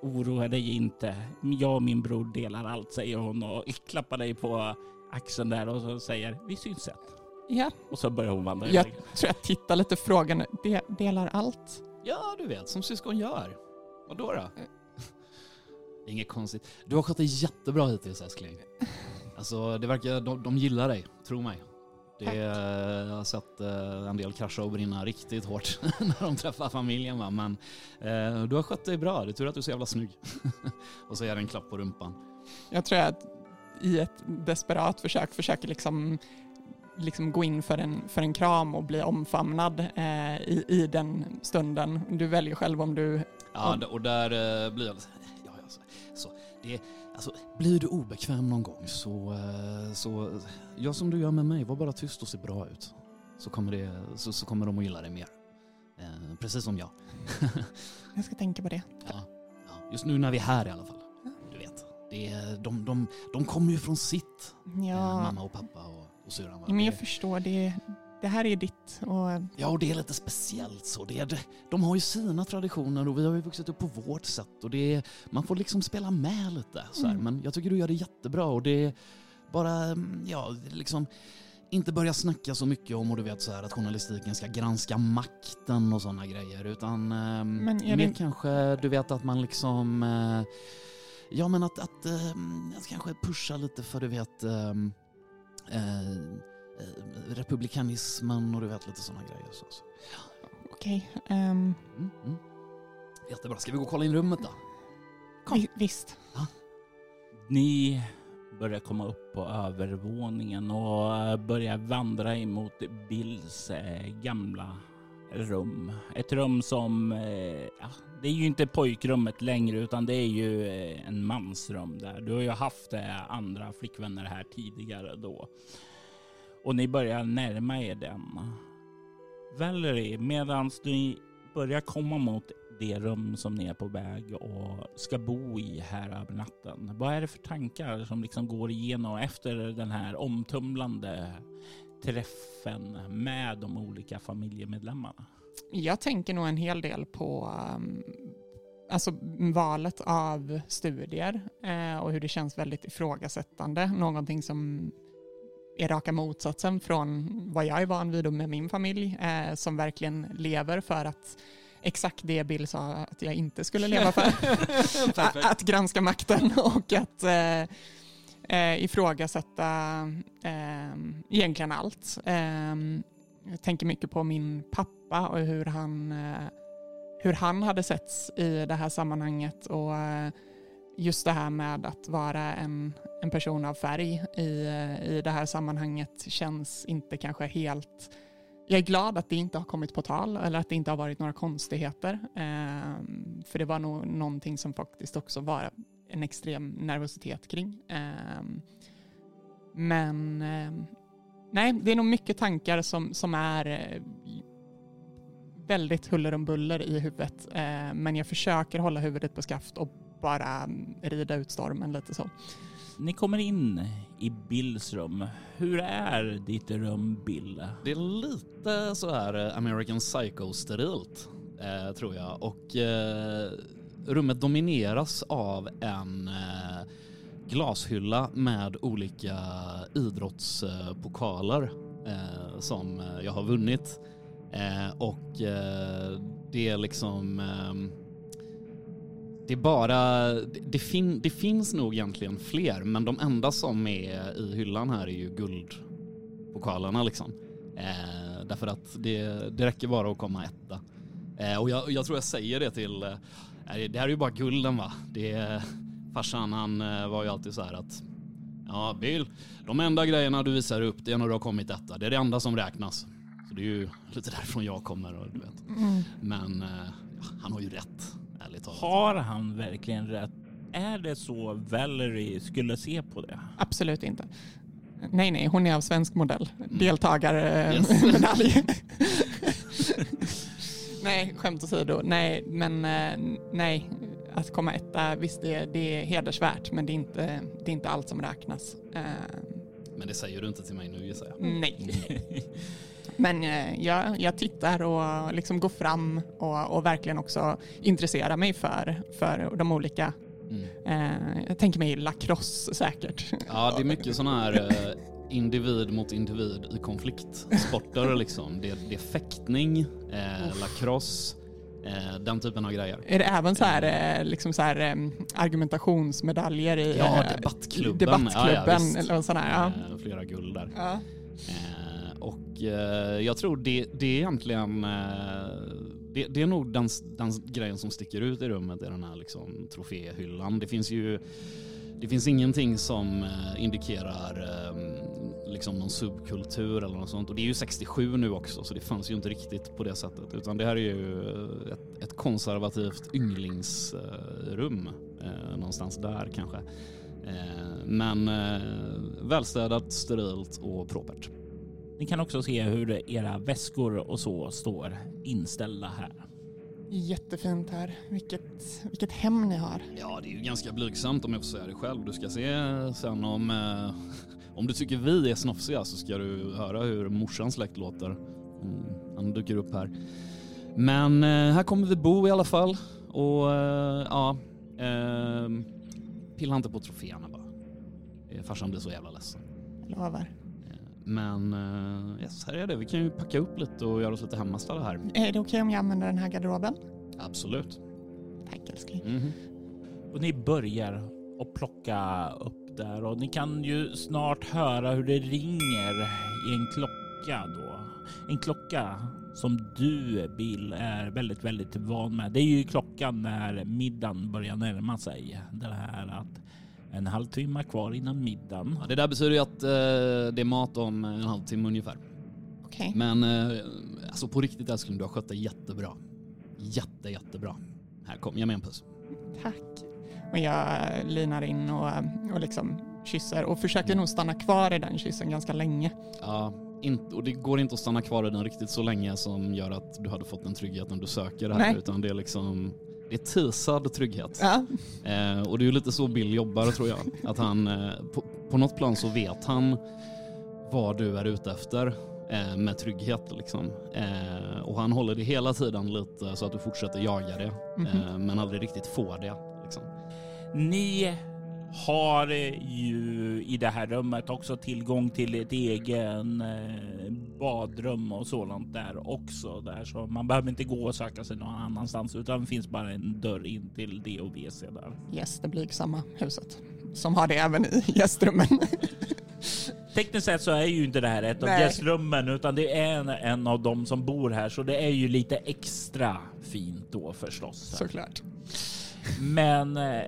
Oroa dig inte. Jag och min bror delar allt, säger hon och klappar dig på axeln där och så säger vi syns sen. Ja. Och så börjar hon vandra Jag iväg. tror jag tittar lite frågande. De, delar allt? Ja, du vet, som syskon gör. Vad då? då? Inget konstigt. Du har skött dig jättebra hittills älskling. <laughs> Alltså, det verkar, de, de gillar dig, tro mig. Det, jag har sett eh, en del krascha och brinna riktigt hårt <laughs> när de träffar familjen va. Men eh, du har skött dig bra, det är tur att du är så jävla snygg. <laughs> och så ger en klapp på rumpan. Jag tror att i ett desperat försök försöker liksom liksom gå in för en, för en kram och bli omfamnad eh, i, i den stunden. Du väljer själv om du... Ja, och där eh, blir jag... <laughs> Ja, alltså, så, det, alltså, blir du obekväm någon gång så, eh, så gör som du gör med mig. Var bara tyst och se bra ut. Så kommer, det, så, så kommer de att gilla dig mer. Eh, precis som jag. jag ska tänka på det. Ja, ja, just nu när vi är här i alla fall. Du vet, det de, de, de kommer ju från sitt. Eh, Ja, mamma och pappa och, och syrran. men jag Det- förstår. Det, det här är ditt och Ja, och det är lite speciellt så. Det är, de har ju sina traditioner och vi har ju vuxit upp på vårt sätt och det är, man får liksom spela med lite. Så. Mm. Men jag tycker du gör det jättebra och det är bara, ja, liksom inte börja snacka så mycket om och du vet så här att journalistiken ska granska makten och sådana grejer utan är mer det- kanske du vet att man liksom eh, Ja men att, att, ehm, att kanske pusha lite för du vet ehm, eh, eh, republikanismen och du vet lite sådana grejer. Så, så. okej. ehm, Mm, mm. Jättebra, ska vi gå och kolla in rummet då? Kom. vi- visst. Ni börjar komma upp på övervåningen och eh, börjar vandra emot Bills gamla rum. Ett rum som, eh, ja, det är ju inte pojkrummet längre utan det är ju eh, en mansrum där. Du har ju haft andra flickvänner här tidigare då. Och ni börjar närma er den. Valerie, medan du börjar komma mot det rum som ni är på väg och ska bo i här över natten. Vad är det för tankar som liksom går igenom efter den här omtumlande träffen med de olika familjemedlemmarna? Jag tänker nog en hel del på um, alltså valet av studier eh, och hur det känns väldigt ifrågasättande. Någonting som är raka motsatsen från vad jag är van vid med min familj eh, som verkligen lever för att exakt det Bill sa att jag inte skulle leva för. <laughs> att, att granska makten och att eh, eh, ifrågasätta eh, egentligen allt. Eh, jag tänker mycket på min pappa och hur han, eh, hur han hade setts i det här sammanhanget och eh, just det här med att vara en, en person av färg i, eh, i det här sammanhanget känns inte kanske helt jag är glad att det inte har kommit på tal eller att det inte har varit några konstigheter. Ehm, för det var nog någonting som faktiskt också var en extrem nervositet kring. Ehm, men ehm, nej, det är nog mycket tankar som, som är eh, väldigt huller om buller i huvudet. Eh, men jag försöker hålla huvudet på skaft och bara mm, rida ut stormen lite så. Ni kommer in i Bills rum. Hur är ditt rum, Bill? Det är lite så här eh, American Psycho-sterilt, eh, tror jag. Och eh, rummet domineras av en eh, glashylla med olika idrottspokaler eh, som jag har vunnit. Eh, och eh, det är liksom... Eh, det är bara, det, det, fin, det finns nog egentligen fler, men de enda som är i hyllan här är ju guldpokalerna liksom. Eh, därför att det, det räcker bara att komma etta. Eh, och jag, jag tror jag säger det till, det här är ju bara gulden va. Det är, farsan han eh, var ju alltid så här att, ja Bill, de enda grejerna du visar upp det är när du har kommit etta. Det är det enda som räknas. Så det är ju lite därifrån jag kommer och du vet. Men eh, ja, han har ju rätt, ärligt talat. Har han verkligen rätt? Är det så Valerie skulle se på det? Absolut inte. Nej, nej, hon är av svensk modell. Deltagarmedalj. Yes. <laughs> <laughs> nej, skämt åsido. Nej, men eh, nej. Att komma etta, visst det, det är hedersvärt, men det är inte, det är inte allt som räknas. Eh, Men det säger du inte till mig nu gissar jag. nej. Men eh, jag, jag tittar och liksom går fram och, och verkligen också intresserar mig för, för de olika. Mm. Eh, jag tänker mig lacrosse säkert. Ja, det är mycket sådana här individ mot individ i konfliktsporter <laughs> liksom. Det, det är fäktning, eh, lacrosse, eh, den typen av grejer. Är det även så här, eh, liksom så här eh, argumentationsmedaljer i Ja, eh, debattklubben. debattklubben Ja, ja, eller sån här? Ja. Eh, flera guld där. Ja. Eh, och eh, jag tror det, det är egentligen, eh, det, det är nog den, den grejen som sticker ut i rummet i den här liksom, troféhyllan. Det finns ju det finns ingenting som eh, indikerar ehm, liksom någon subkultur eller något sånt. Och det är ju 67 nu också så det fanns ju inte riktigt på det sättet. Utan det här är ju eh, ett, ett konservativt ynglingsrum eh, någonstans där kanske. Eh, men eh, välstädat, sterilt och propert. Ni kan också se hur era väskor och så står inställda här. Jättefint här. Vilket, vilket hem ni har. Ja, det är ju ganska blygsamt om jag får säga det själv. Du ska se sen om, eh, om du tycker vi är snofsiga så ska du höra hur morsans släkt låter. Mm, han dyker upp här. Men eh, här kommer vi bo i alla fall. Och eh, ja, eh, pilla inte på troféerna bara. Eh, Farsan blir så jävla ledsen. Jag lovar. Eh, Men eh, yes, här är det. Vi kan ju packa upp lite och göra oss lite hemmastadda här. Är det okej om jag använder den här garderoben? Absolut. Tack älskling. Mhm. Och ni börjar att plocka upp där och ni kan ju snart höra hur det ringer i en klocka då. En klocka som du Bill är väldigt, väldigt van med. Det är ju klockan när middagen börjar närma sig. Det här att en halvtimme kvar innan middagen. Ja, det där betyder ju att eh, det är mat om en halvtimme ungefär. Okej. Men eh, alltså på riktigt älskling, du har skött dig jättebra. Jätte, jättebra. Här, kom, ge mig en puss. Tack. Och jag linar in och, och liksom kysser och försöker nog stanna kvar i den kyssen ganska länge. Ja, inte, och det går inte att stanna kvar i den riktigt så länge som gör att du hade fått den tryggheten du söker här. Nej. Utan det är liksom, det är tisad trygghet. Ja, Eh, och det är ju lite så Bill jobbar tror jag. Att han, eh, på, på något plan så vet han vad du är ute efter eh, med trygghet liksom. Eh, och han håller det hela tiden lite så att du fortsätter jaga det. Mhm. Eh, men aldrig riktigt får det. Liksom. Ni har ju i det här rummet också tillgång till ett egen eh, badrum och sådant där också. Där. Så man behöver inte gå och söka sig någon annanstans utan det finns bara en dörr in till det och WC där. yes, det blygsamma huset. Som har det även i <laughs> gästrummen. Tekniskt sett så är ju inte det här ett av gästrummen utan det är en, en av dem som bor här så det är ju lite extra fint då förstås. Såklart. Men eh,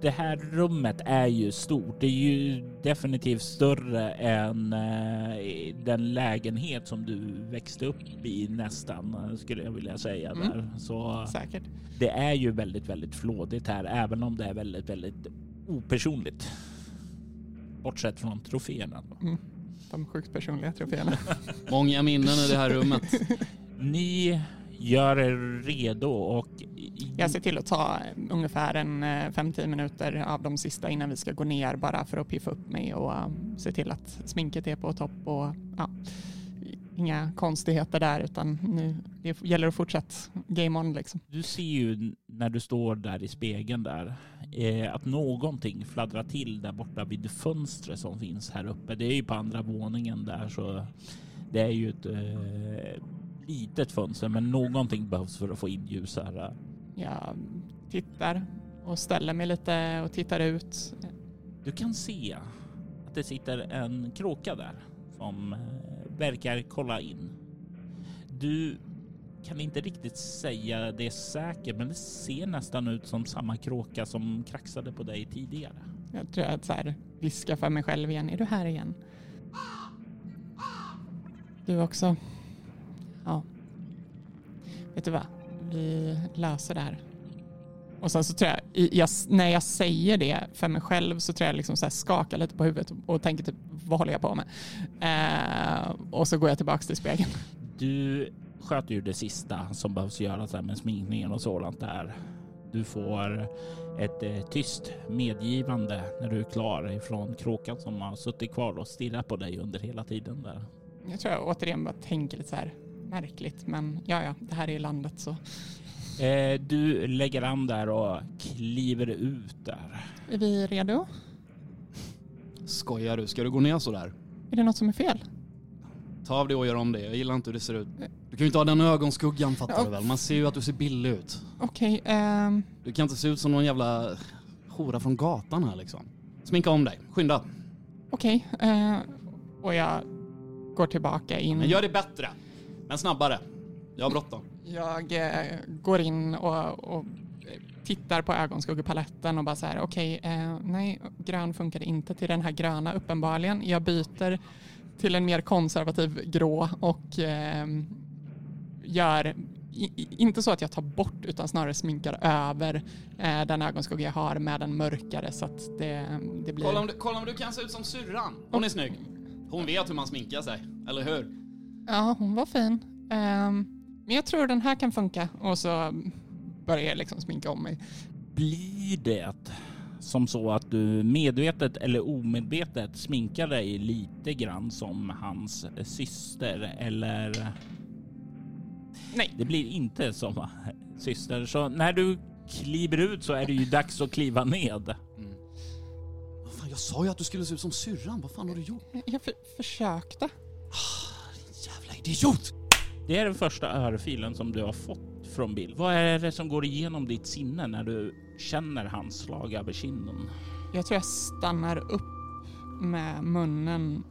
det här rummet är ju stort. Det är ju definitivt större än eh, den lägenhet som du växte upp i nästan skulle jag vilja säga Mm. där. Så Säkert. det är ju väldigt, väldigt flådigt här, även om det är väldigt, väldigt opersonligt. Bortsett från troféerna. då. Mm. De sjukt personliga troféerna. Många minnen i det här rummet. <laughs> Ni gör er redo och Jag ser till att ta ungefär en eh, 5-10 minuter av de sista innan vi ska gå ner bara för att piffa upp mig och eh, se till att sminket är på topp och ja, inga konstigheter där utan nu det gäller att fortsätta game on liksom. Du ser ju när du står där i spegeln där eh, att någonting fladdrar till där borta vid fönstret som finns här uppe. Det är ju på andra våningen där så det är ju ett eh, litet fönster men någonting behövs för att få in ljus här. Jag tittar och ställer mig lite och tittar ut. Du kan se att det sitter en kråka där som eh, verkar kolla in. Du kan inte riktigt säga det säkert men det ser nästan ut som samma kråka som kraxade på dig tidigare. Jag tror att så här viskar för mig själv igen. Är du här igen? Du också? Ja. Vet du vad? Vi löser det här. Och sen så tror jag, jag, när jag säger det för mig själv så tror jag liksom så här skakar lite på huvudet och tänker typ, vad håller jag på med? Eh, och så går jag tillbaks till spegeln. Du sköter ju det sista som behövs göras där med sminkningen och sådant där. Du får ett eh, tyst medgivande när du är klar ifrån kråkan som har suttit kvar och stirrat på dig under hela tiden där. Jag tror jag återigen bara tänker lite så här märkligt, men ja, ja, det här är landet så. Eh, du lägger an där och kliver ut där. Är vi redo? Skojar du? Ska du gå ner så där? Är det något som är fel? Ta av det och gör om det. Jag gillar inte hur det ser ut. Du kan ju inte ha den ögonskuggan fattar Ja. du väl? Man ser ju att du ser billig ut. Okej, ehm, Du kan inte se ut som någon jävla hora från gatan här liksom. Sminka om dig. Skynda. okej. eh, och jag går tillbaka in. Men gör det bättre. Men snabbare. Jag har bråttom. Jag eh, går in och, och tittar på ögonskuggepaletten och bara så här, okej, eh, nej, grön funkade inte till den här gröna uppenbarligen. Jag byter till en mer konservativ grå och eh, gör i, inte så att jag tar bort utan snarare sminkar över eh, den ögonskugga jag har med den mörkare så att det, det blir... Kolla om, du, kolla om du kan se ut som syrran. Hon är snygg. Hon vet hur man sminkar sig, eller hur? Ja, hon var fin. Ehm, men jag tror den här kan funka och så börjar jag liksom sminka om mig. Blir det som så att du medvetet eller omedvetet sminkar dig lite grann som hans syster eller? Nej. Det blir inte som syster. Så när du kliver ut så är det ju dags att kliva ned. Mm. Vad fan, jag sa ju att du skulle se ut som syrran. Vad fan har du gjort? Jag för, försökte. Idiot! Det är den första örfilen som du har fått från Bill. Vad är det som går igenom ditt sinne när du känner hans slag över kinden? Jag tror jag stannar upp med munnen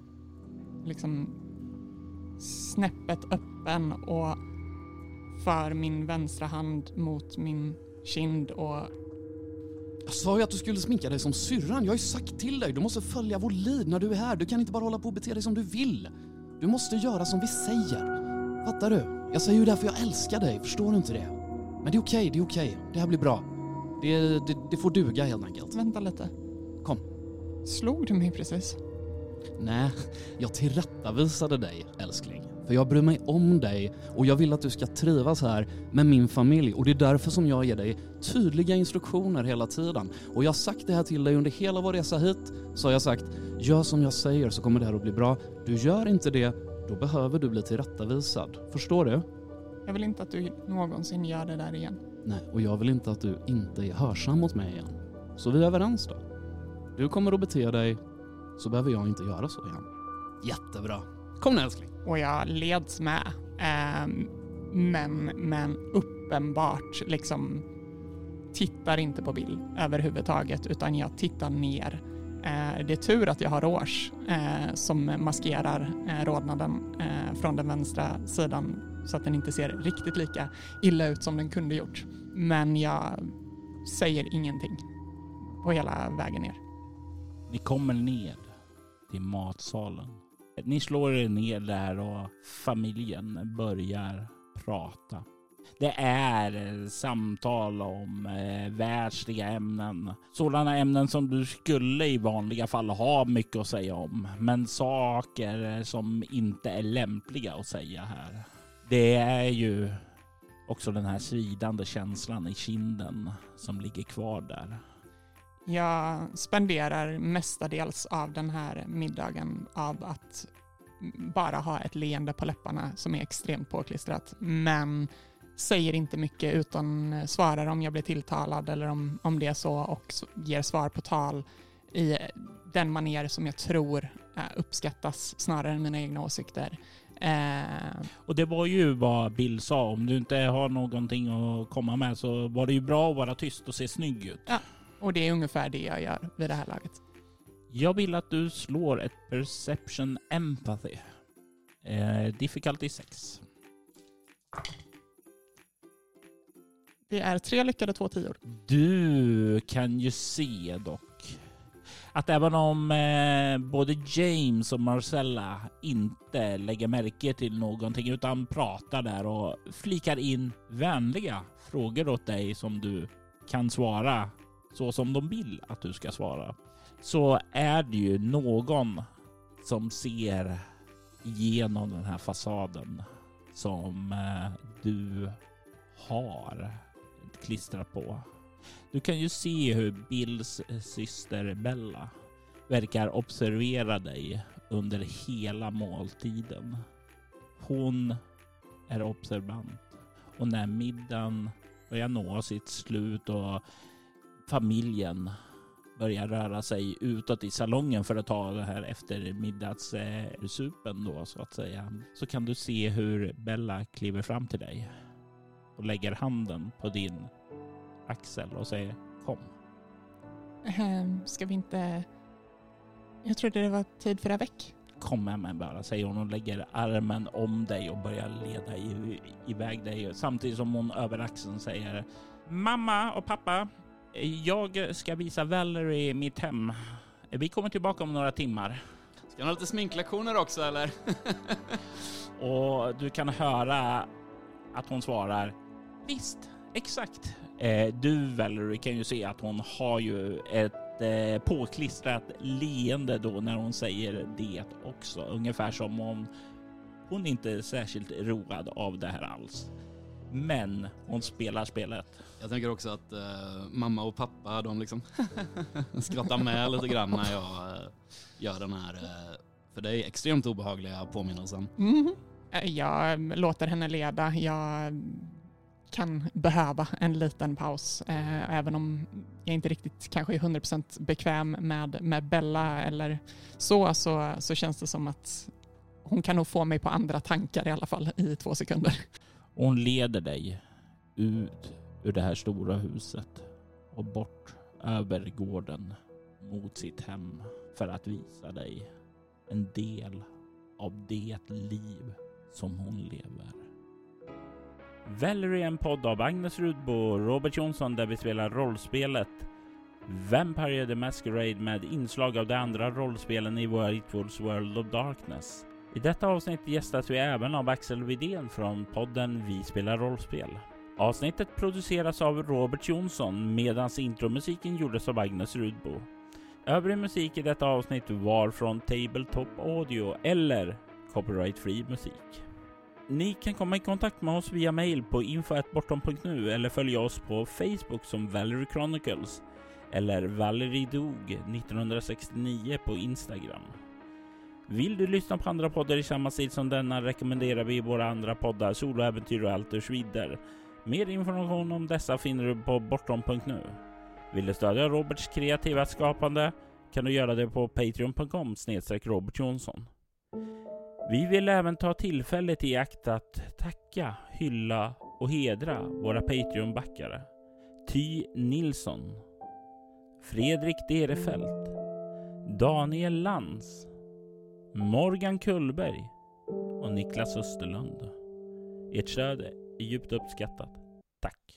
liksom snäppet öppen och för min vänstra hand mot min kind och Jag sa ju att du skulle sminka dig som syrran. Jag har ju sagt till dig, du måste följa vår lead när du är här. Du kan inte bara hålla på och bete dig som du vill. Du måste göra som vi säger. Fattar du? Jag säger ju därför jag älskar dig, förstår du inte det? Men det är okej, det är okej. Det här blir bra. Det, det, det får duga helt enkelt. vänta lite. Kom. Slog du mig precis? Nej, jag tillrättavisade dig, älskling. För jag bryr mig om dig och jag vill att du ska trivas här med min familj och det är därför som jag ger dig tydliga instruktioner hela tiden. Och jag har sagt det här till dig under hela vår resa hit, så har jag sagt gör som jag säger så kommer det här att bli bra. Du gör inte det, då behöver du bli tillrättavisad. Förstår du? Jag vill inte att du någonsin gör det där igen. Nej, och jag vill inte att du inte är hörsam mot mig igen. Så vi är överens då. Du kommer att bete dig, så behöver jag inte göra så igen. Jättebra. Kom nu älskling. Och jag leds med. Um, men, men uppenbart liksom tittar inte på Bill överhuvudtaget utan jag tittar ner. Uh, det är tur att jag har rås uh, som maskerar uh, rodnaden från den vänstra sidan så att den inte ser riktigt lika illa ut som den kunde gjort. Men jag säger ingenting på hela vägen ner. Ni kommer ner till matsalen. Ni slår er ner där och familjen börjar prata. Det är samtal om eh, världsliga ämnen. Sådana ämnen som du skulle i vanliga fall ha mycket att säga om. Men saker som inte är lämpliga att säga här. Det är ju också den här svidande känslan i kinden som ligger kvar där. Jag spenderar mestadels av den här middagen av att bara ha ett leende på läpparna som är extremt påklistrat. Men säger inte mycket utan svarar om jag blir tilltalad eller om, om det är så och ger svar på tal i den manér som jag tror uppskattas snarare än mina egna åsikter. Eh. Och det var ju vad Bill sa. Om du inte har någonting att komma med så var det ju bra att vara tyst och se snygg ut. Ja, och det är ungefär det jag gör vid det här laget. Jag vill att du slår ett Perception Empathy. Eh, difficulty 6. Det är tre lyckade, två tior. Du kan ju se dock att även om eh, både James och Marcella inte lägger märke till någonting utan pratar där och flikar in vänliga frågor åt dig som du kan svara så som de vill att du ska svara så är det ju någon som ser igenom den här fasaden som eh, du har klistrat på. Du kan ju se hur Bills syster Bella verkar observera dig under hela måltiden. Hon är observant och när middagen börjar nå sitt slut och familjen börjar röra sig utåt i salongen för att ta det här eftermiddagssupen då så att säga. Så kan du se hur Bella kliver fram till dig och lägger handen på din axel och säger kom. Ähm, ska vi inte... Jag trodde det var tid för väck. Kom med mig bara, säger hon och lägger armen om dig och börjar leda iväg dig samtidigt som hon över axeln säger Mamma och pappa, jag ska visa Valerie mitt hem. Vi kommer tillbaka om några timmar. Ska du ha lite sminklektioner också eller? <laughs> Och du kan höra att hon svarar Visst, exakt. Eh, du Valerie kan ju se att hon har ju ett eh, påklistrat leende då när hon säger det också. Ungefär som om hon inte är särskilt road av det här alls. Men hon spelar spelet. Jag tänker också att eh, mamma och pappa de liksom <laughs> skrattar med lite grann när jag eh, gör den här eh, för dig extremt obehagliga påminnelsen. Mhm. Eh, Jag låter henne leda. Jag kan behöva en liten paus, eh, även om jag inte riktigt kanske är 100% bekväm med, med Bella eller så, så, så känns det som att hon kan nog få mig på andra tankar i alla fall i två sekunder. Hon leder dig ut ur det här stora huset och bort över gården mot sitt hem för att visa dig en del av det liv som hon lever. Valerie är en podd av Agnes Rudbo och Robert Jonsson där vi spelar rollspelet Vampire the Masquerade med inslag av de andra rollspelen i White Wolves World of Darkness. I detta avsnitt gästas vi även av Axel Widén från podden Vi spelar rollspel. Avsnittet produceras av Robert Jonsson medan intromusiken gjordes av Agnes Rudbo. Övrig musik i detta avsnitt var från Tabletop Audio eller copyright free musik. Ni kan komma i kontakt med oss via mail på info.bortom.nu eller följa oss på Facebook som Valerie Chronicles eller Valerie Dog 1969 på Instagram. Vill du lyssna på andra poddar i samma stil som denna rekommenderar vi våra andra poddar Soloäventyr och Alters vidare. Mer information om dessa finner du på bortom.nu. Vill du stödja Roberts kreativa skapande kan du göra det på patreon.com Robert Jonsson. Vi vill även ta tillfället i akt att tacka, hylla och hedra våra Patreon-backare. Ty Nilsson, Fredrik Derefelt, Daniel Lantz, Morgan Kullberg och Niklas Österlund. Ert stöd är djupt uppskattat. Tack!